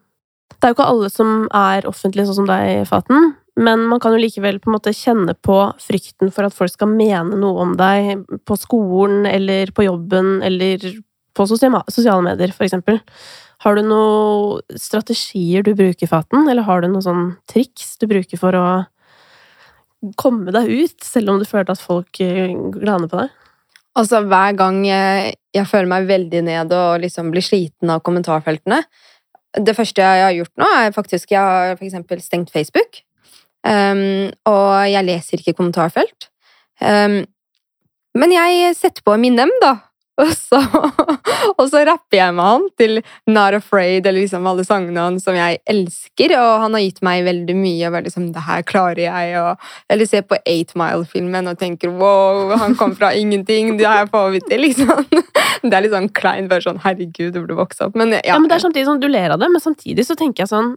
Det er jo ikke alle som er offentlige sånn som deg, Faten, men man kan jo likevel på en måte kjenne på frykten for at folk skal mene noe om deg på skolen eller på jobben eller på sosiale medier, for eksempel. Har du noen strategier du bruker, Faten, eller har du noen sånn triks du bruker for å komme deg ut, selv om du føler at folk eh, glaner på deg? Altså, hver gang jeg, føler meg veldig ned og liksom blir sliten av kommentarfeltene Det første jeg har gjort nå, er faktisk Jeg har for eksempel stengt Facebook. Um, og jeg leser ikke kommentarfelt. Um, men jeg setter på Eminem, da. Og så, og så rapper jeg med han til Not Afraid eller liksom alle sangene hans som jeg elsker. Og han har gitt meg veldig mye. Og liksom, det her klarer jeg. Og, eller ser på Eight Mile-filmen og tenker wow, han kom fra ingenting. Det her får vi til, liksom. Det er litt sånn kleint. Bare sånn herregud, du burde vokse opp. Men, ja. ja, men det er samtidig sånn, Du ler av det, men samtidig så tenker jeg sånn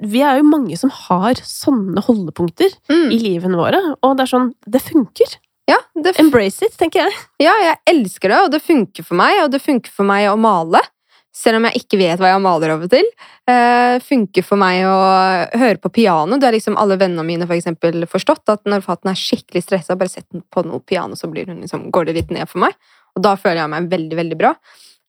vi er jo mange som har sånne holdepunkter mm. i livene våre, og det er sånn Det funker. Ja, det Embrace it, tenker jeg. Ja, jeg elsker det, og det funker for meg. Og det funker for meg å male, selv om jeg ikke vet hva jeg maler og til. Uh, funker for meg å høre på piano. Det har liksom alle vennene mine for eksempel, forstått at når Faten er skikkelig stressa, bare sett på noe piano, så liksom, går det litt ned for meg. Og da føler jeg meg veldig, veldig bra.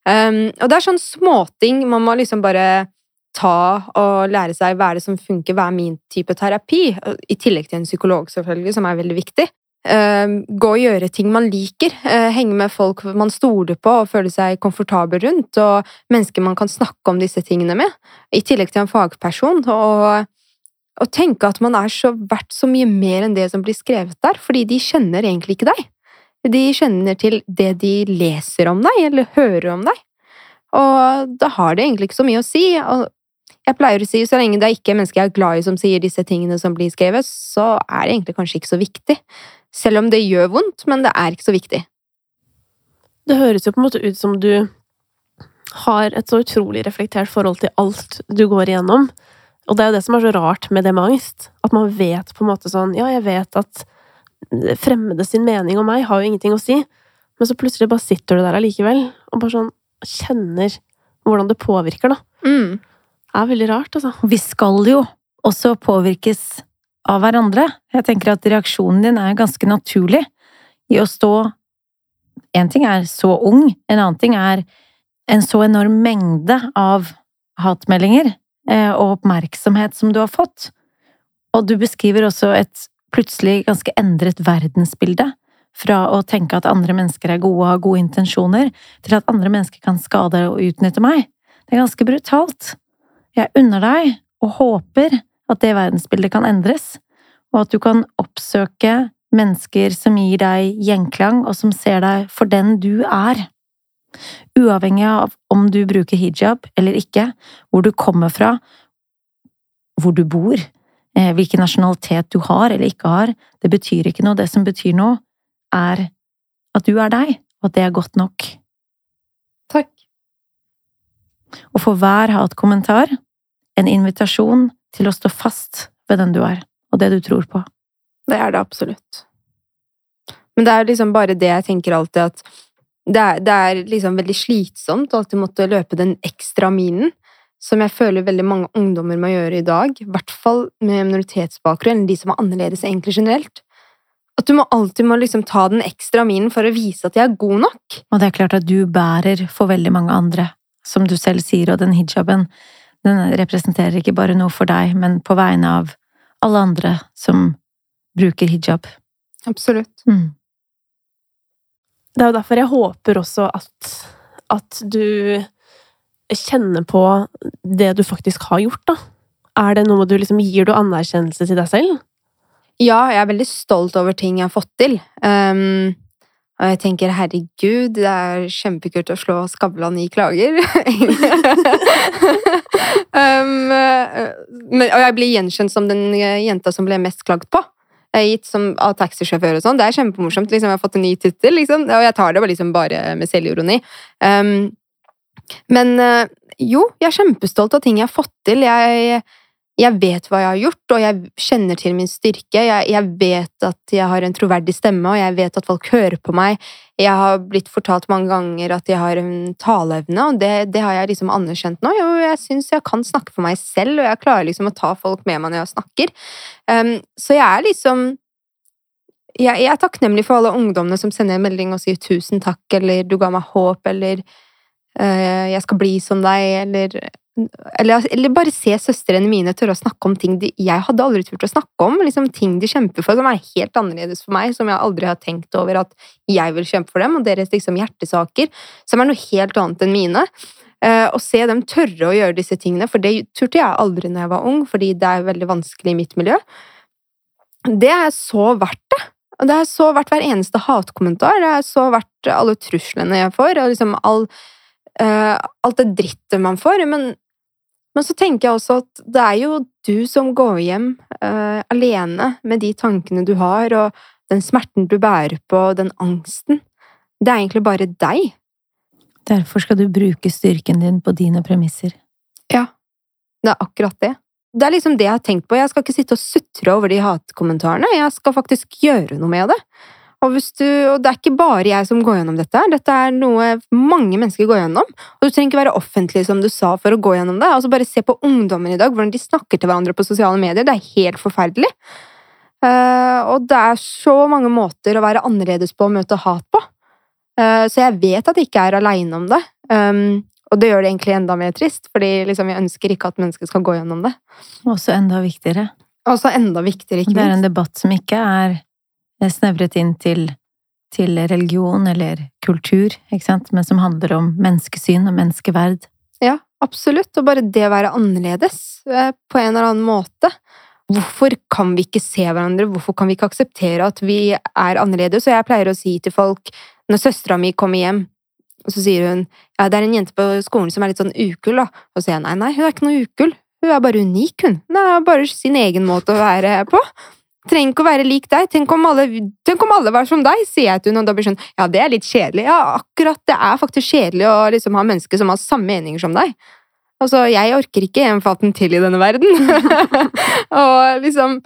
Um, og det er sånn småting man må liksom bare ta og lære seg hva er det som funker, hva er min type terapi, i tillegg til en psykolog, selvfølgelig, som er veldig viktig. Uh, gå og gjøre ting man liker, uh, henge med folk man stoler på og føler seg komfortabel rundt, og mennesker man kan snakke om disse tingene med, i tillegg til en fagperson. Og, og tenke at man er så verdt så mye mer enn det som blir skrevet der, fordi de kjenner egentlig ikke deg. De kjenner til det de leser om deg, eller hører om deg. Og da har det egentlig ikke så mye å si. Og jeg pleier å si så lenge det er ikke mennesker jeg er glad i som sier disse tingene som blir skrevet, så er det egentlig kanskje ikke så viktig. Selv om det gjør vondt, men det er ikke så viktig. Det høres jo på en måte ut som du har et så utrolig reflektert forhold til alt du går igjennom. Og det er jo det som er så rart med det med angst. At man vet på en måte sånn Ja, jeg vet at fremmede sin mening om meg har jo ingenting å si, men så plutselig bare sitter du der allikevel og bare sånn kjenner hvordan det påvirker, da. Mm er veldig rart, altså. Vi skal jo også påvirkes av hverandre. Jeg tenker at reaksjonen din er ganske naturlig i å stå En ting er så ung, en annen ting er en så enorm mengde av hatmeldinger eh, og oppmerksomhet som du har fått. Og du beskriver også et plutselig ganske endret verdensbilde. Fra å tenke at andre mennesker er gode og har gode intensjoner, til at andre mennesker kan skade og utnytte meg. Det er ganske brutalt. Jeg unner deg og håper at det verdensbildet kan endres, og at du kan oppsøke mennesker som gir deg gjenklang, og som ser deg for den du er. Uavhengig av om du bruker hijab eller ikke, hvor du kommer fra, hvor du bor, eh, hvilken nasjonalitet du har eller ikke har, det betyr ikke noe. Det som betyr noe, er at du er deg, og at det er godt nok. Og for hver hatkommentar en invitasjon til å stå fast ved den du er, og det du tror på. Det er det absolutt. Men det er liksom bare det jeg tenker alltid, at det er, det er liksom veldig slitsomt å alltid måtte løpe den ekstra minen, som jeg føler veldig mange ungdommer må gjøre i dag, i hvert fall med minoritetsbakgrunn, de som er annerledes egentlig generelt. At du må alltid må liksom ta den ekstra minen for å vise at jeg er god nok. Og det er klart at du bærer for veldig mange andre som du selv sier, og den hijaben, den representerer ikke bare noe for deg, men på vegne av alle andre som bruker hijab. Absolutt. Mm. Det er jo derfor jeg håper også at, at du kjenner på det du faktisk har gjort, da. Er det noe du liksom Gir du anerkjennelse til deg selv? Ja, jeg er veldig stolt over ting jeg har fått til. Um, og jeg tenker herregud, det er kjempekult å slå Skavlan i klager. um, men, og jeg blir gjenkjent som den jenta som ble mest klagd på. Jeg er gitt som, av taxisjåfør og sånn. Det er kjempemorsomt. Liksom. Jeg har fått en ny tittel, liksom. og jeg tar det liksom bare med selvironi. Um, men uh, jo, jeg er kjempestolt av ting jeg har fått til. Jeg jeg vet hva jeg har gjort, og jeg kjenner til min styrke. Jeg, jeg, vet at jeg har en troverdig stemme, og jeg vet at folk hører på meg. Jeg har blitt fortalt mange ganger at jeg har en taleevne, og det, det, har jeg liksom anerkjent nå. Jo, jeg syns jeg kan snakke for meg selv, og jeg klarer liksom å ta folk med meg når jeg snakker. Um, så jeg er liksom jeg, jeg, er takknemlig for alle ungdommene som sender en melding og sier 'tusen takk', eller 'du ga meg håp', eller uh, 'jeg skal bli som deg', eller eller, eller, bare se søstrene mine tørre å snakke om ting de, jeg hadde aldri turt å snakke om. Liksom ting de kjemper for, som er helt annerledes for meg, som jeg aldri har tenkt over at jeg vil kjempe for dem, og deres liksom, hjertesaker, som er noe helt annet enn mine. Uh, å se dem tørre å gjøre disse tingene, for det turte jeg aldri når jeg var ung, fordi det er veldig vanskelig i mitt miljø. Det er så verdt det. Og det er så verdt hver eneste hatkommentar. Det er så verdt alle truslene jeg får, og liksom all uh, alt det drittet man får. Men men så tenker jeg også at det er jo du som går hjem uh, alene med de tankene du har, og den smerten du bærer på, og den angsten. Det er egentlig bare deg. Derfor skal du bruke styrken din på dine premisser. Ja, det er akkurat det. Det er liksom det jeg har tenkt på. Jeg skal ikke sitte og sutre over de hatkommentarene, jeg skal faktisk gjøre noe med det. Og, du, og, det er ikke bare jeg som går gjennom dette. Dette er noe mange mennesker går gjennom. Og du trenger ikke være offentlig, som du sa, for å gå gjennom det. Altså Bare se på ungdommen i dag, hvordan de snakker til hverandre på sosiale medier. Det er helt forferdelig. Uh, og det er så mange måter å være annerledes på og møte hat på. Uh, så jeg vet at jeg ikke er aleine om det. Um, og det gjør det egentlig enda mer trist, fordi liksom, jeg ønsker ikke at mennesker skal gå gjennom det. Også enda viktigere. Også enda viktigere, ikke minst. Det er en debatt som ikke er snevret inn til, til religion eller kultur, ikke sant, men som handler om menneskesyn og menneskeverd. Ja, absolutt. Og bare det å være annerledes eh, på en eller annen måte. Hvorfor kan vi ikke se hverandre? Hvorfor kan vi ikke akseptere at vi er annerledes? Og jeg pleier å si til folk, når søstera mi kommer hjem, og så sier hun ja, det er en jente på skolen som er litt sånn ukul, da. Og så sier jeg nei, nei, hun er ikke noe ukul. Hun er bare unik, hun. Det er bare sin egen måte å være på. Trenger ikke å være lik deg. Tenk om, alle, tenk om alle var som deg, sier jeg til henne, og da blir sånn Ja, det er litt kjedelig. Ja, akkurat. Det er faktisk kjedelig å liksom ha mennesker som har samme meninger som deg. Altså, jeg orker ikke en faten til i denne verden. og liksom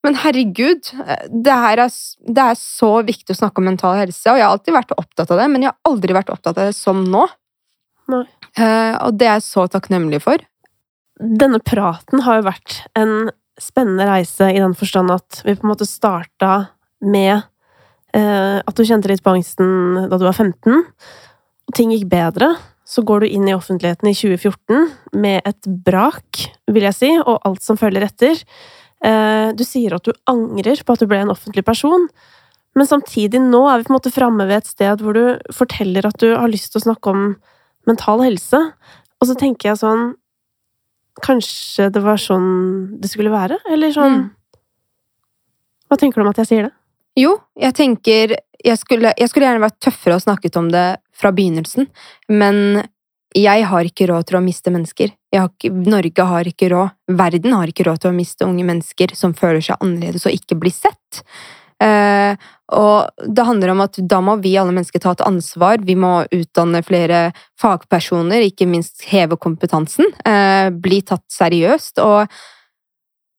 Men herregud, det, er, det er så viktig å snakke om mental helse, og jeg har alltid vært opptatt av det, men jeg har aldri vært opptatt av det som nå. Uh, og det er jeg så takknemlig for. Denne praten har jo vært en spennende reise i den forstand at vi på en måte starta med eh, at du kjente litt på angsten da du var 15, og ting gikk bedre. Så går du inn i offentligheten i 2014 med et brak, vil jeg si, og alt som følger etter. Eh, du sier at du angrer på at du ble en offentlig person, men samtidig nå er vi på en måte framme ved et sted hvor du forteller at du har lyst til å snakke om mental helse. Og så tenker jeg sånn Kanskje det var sånn det skulle være? Eller sånn mm. Hva tenker du om at jeg sier det? Jo, jeg tenker jeg skulle, jeg skulle, gjerne vært tøffere og snakket om det fra begynnelsen, men jeg har ikke råd til å miste mennesker. Har ikke, Norge har ikke råd, verden har ikke råd til å miste unge mennesker som føler seg annerledes og ikke blir sett. Uh, og det handler om at da må vi alle mennesker ta et ansvar. Vi må utdanne flere fagpersoner, ikke minst heve kompetansen. Uh, bli tatt seriøst. Og,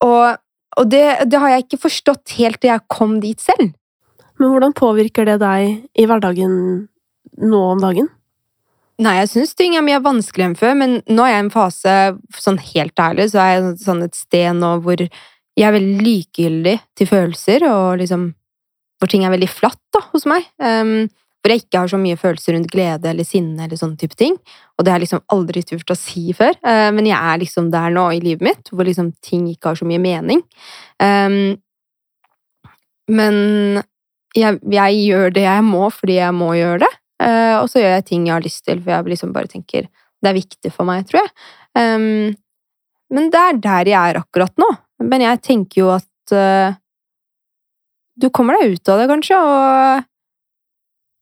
og, og det, det, har jeg ikke forstått helt til jeg kom dit selv. Men hvordan påvirker det deg i hverdagen nå om dagen? Nei, jeg syns ting er mye vanskeligere enn før, men nå er jeg i en fase, sånn helt ærlig, så er jeg sånn et sted nå hvor jeg er veldig likegyldig til følelser, og liksom Hvor ting er veldig flatt da, hos meg. Um, hvor jeg ikke har så mye følelser rundt glede eller sinne eller sånne type ting. Og det har jeg liksom aldri turt å si før. Uh, men jeg er liksom der nå i livet mitt, hvor liksom ting ikke har så mye mening. Um, men jeg, jeg, gjør det jeg må fordi jeg må gjøre det. Uh, og så gjør jeg ting jeg har lyst til, for jeg liksom bare tenker det er viktig for meg, tror jeg. Um, men det er der jeg er akkurat nå. Men jeg tenker jo at uh, du kommer deg ut av det, kanskje, og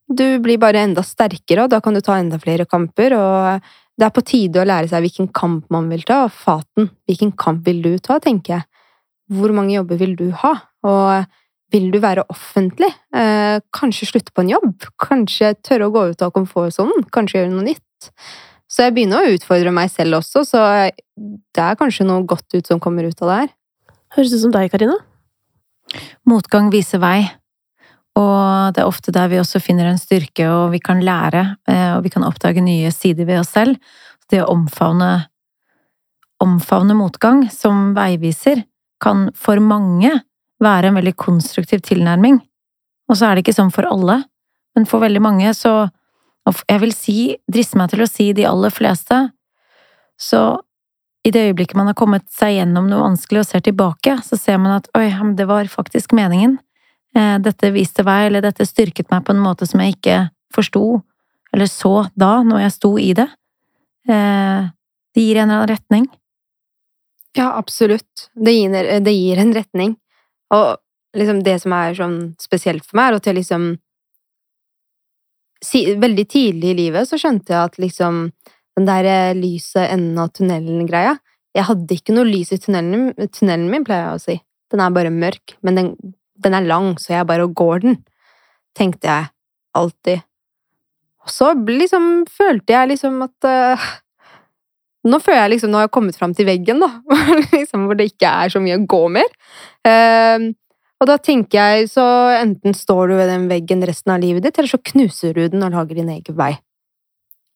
du blir bare enda sterkere, og da kan du ta enda flere kamper, og det er på tide å lære seg hvilken kamp man vil ta, og faten. Hvilken kamp vil du ta, tenker jeg. Hvor mange jobber vil du ha? Og vil du være offentlig? Eh, kanskje slutte på en jobb? Kanskje tørre å gå ut av komfortsonen? Kanskje gjøre noe nytt? Så jeg begynner å utfordre meg selv også, så det er kanskje noe godt ut som kommer ut av det her. Høres ut som deg, Karina. Motgang viser vei. Og det er ofte der vi også finner en styrke, og vi kan lære, eh, og vi kan oppdage nye sider ved oss selv. Det å omfavne, omfavne motgang som veiviser kan for mange være en veldig konstruktiv tilnærming. Og så er det ikke sånn for alle, men for veldig mange så jeg vil si, driste meg til å si de aller fleste, så i det øyeblikket man har kommet seg gjennom noe vanskelig og ser tilbake, så ser man at oi, det var faktisk meningen. Eh, dette viste vei, eller dette styrket meg på en måte som jeg ikke forsto eller så da, når jeg sto i det. Eh, det gir en retning. Ja, absolutt. Det gir, det gir en retning. Og liksom det som er sånn spesielt for meg, er at jeg liksom Veldig tidlig i livet så skjønte jeg at liksom den der eh, lyset enden av tunnelen-greia Jeg hadde ikke noe lys i tunnelen, tunnelen min, pleier jeg å si. Den er bare mørk, men den den er lang, så jeg bare går den, tenkte jeg alltid. Og så liksom følte jeg liksom at uh, Nå føler jeg liksom Nå har jeg kommet fram til veggen, da, liksom, hvor det ikke er så mye å gå mer. Uh, og da tenker jeg så enten står du ved den veggen resten av livet ditt, eller så knuser du den og lager din egen vei.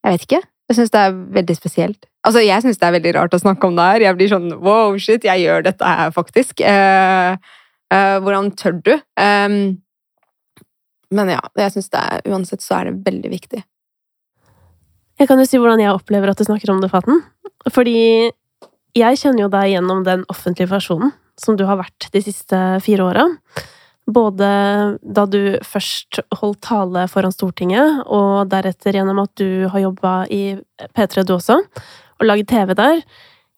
Jeg vet ikke. Jeg syns det er veldig spesielt. Altså, jeg syns det er veldig rart å snakke om det her. Jeg blir sånn wow, shit, jeg gjør dette her, faktisk. Uh, Uh, hvordan tør du? Um, men ja, jeg syns det er Uansett så er det veldig viktig. Jeg kan jo si hvordan jeg opplever at du snakker om det, Faten. Fordi jeg kjenner jo deg gjennom den offentlige versjonen som du har vært de siste fire åra. Både da du først holdt tale foran Stortinget, og deretter gjennom at du har jobba i P3 du også, og laget TV der.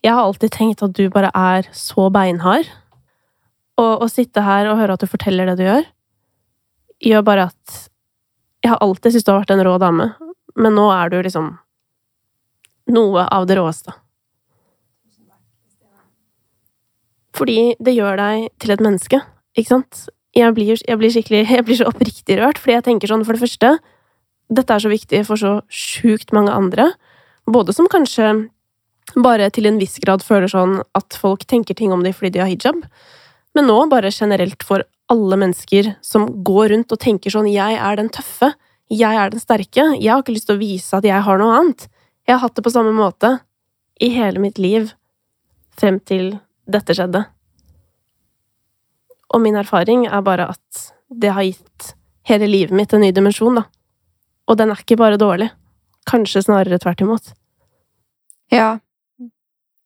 Jeg har alltid tenkt at du bare er så beinhard og å sitte her og høre at du forteller det du gjør, gjør bare at Jeg har alltid syntes du har vært en rå dame, men nå er du liksom noe av det råeste. Fordi det gjør deg til et menneske, ikke sant? Jeg blir, jeg blir skikkelig Jeg blir så oppriktig rørt, fordi jeg tenker sånn, for det første Dette er så viktig for så sjukt mange andre, både som kanskje bare til en viss grad føler sånn at folk tenker ting om dem fordi de har hijab, men nå bare generelt for alle mennesker som går rundt og tenker sånn 'jeg er den tøffe', 'jeg er den sterke', jeg har ikke lyst til å vise at jeg har noe annet. Jeg har hatt det på samme måte i hele mitt liv frem til dette skjedde. Og min erfaring er bare at det har gitt hele livet mitt en ny dimensjon, da. Og den er ikke bare dårlig. Kanskje snarere tvert imot. Ja,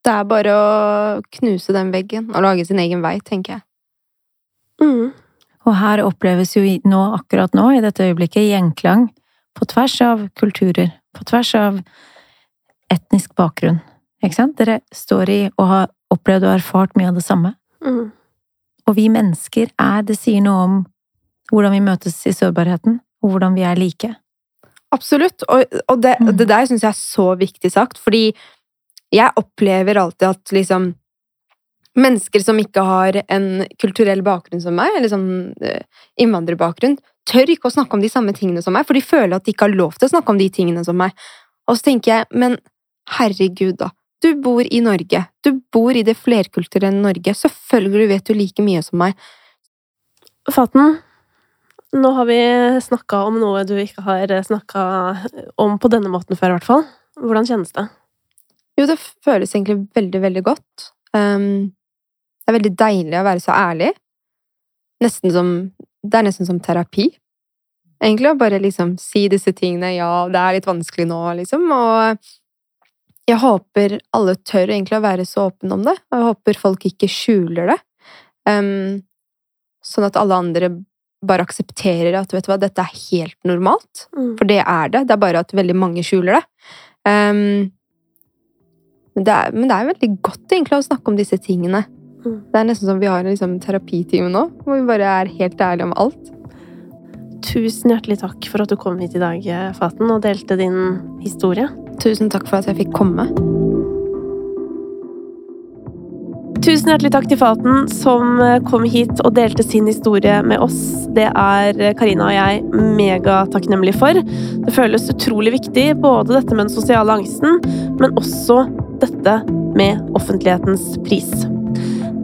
det er bare å knuse den veggen og lage sin egen vei, tenker jeg. Mm. Og her oppleves jo nå, akkurat nå, i dette øyeblikket, gjenklang på tvers av kulturer, på tvers av etnisk bakgrunn. Ikke sant? Dere står i og har opplevd og erfart mye av det samme. Mm. Og vi mennesker er Det sier noe om hvordan vi møtes i sårbarheten, og hvordan vi er like. Absolutt, og, og det, mm. det der syns jeg er så viktig sagt, fordi jeg opplever alltid at liksom Mennesker som ikke har en kulturell bakgrunn som meg, eller sånn uh, innvandrerbakgrunn, tør ikke å snakke om de samme tingene som meg, for de føler at de ikke har lov til å snakke om de tingene som meg. Og så tenker jeg, men herregud, da. Du bor i Norge. Du bor i det flerkulturelle Norge. Selvfølgelig vet du like mye som meg. Faten, nå har vi snakka om noe du ikke har snakka om på denne måten før, i hvert fall. Hvordan kjennes det? Jo, det føles egentlig veldig, veldig godt. Um, det er veldig deilig å være så ærlig. Nesten som Det er nesten som terapi. Egentlig å bare liksom si disse tingene. Ja, det er litt vanskelig nå, liksom. Og jeg håper alle tør egentlig å være så åpne om det. Og jeg håper folk ikke skjuler det. Um, sånn at alle andre bare aksepterer at vet du hva, dette er helt normalt. Mm. For det er det. Det er bare at veldig mange skjuler det. Um, Men det, er, men det er veldig godt egentlig å snakke om disse tingene. Mm. Det er nesten som vi har en liksom, terapitime nå, hvor vi bare er helt ærlige om alt. Tusen hjertelig takk for at du kom hit i dag, Faten, og delte din historie. Tusen takk for at jeg fikk komme. Tusen hjertelig takk til Faten som kom hit og delte sin historie med oss. Det er Karina og jeg megatakknemlige for. Det føles utrolig viktig, både dette med den sosiale angsten, men også dette med offentlighetens pris.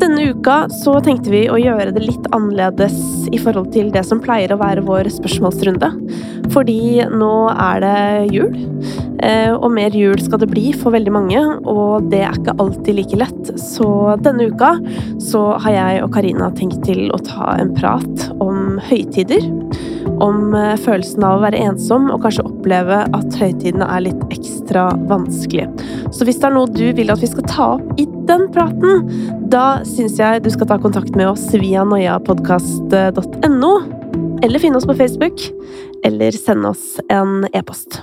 Denne uka så tenkte vi å gjøre det litt annerledes i forhold til det som pleier å være vår spørsmålsrunde. Fordi nå er det jul, eh, og mer jul skal det bli for veldig mange. Og det er ikke alltid like lett, så denne uka så har jeg og Karina tenkt til å ta en prat om høytider. Om eh, følelsen av å være ensom og kanskje oppleve at høytidene er litt ekstra vanskelig. Så hvis det er noe du vil at vi skal ta opp i den praten, da syns jeg du skal ta kontakt med oss via noiapodkast.no. Eller finne oss på Facebook. Eller sende oss en e-post.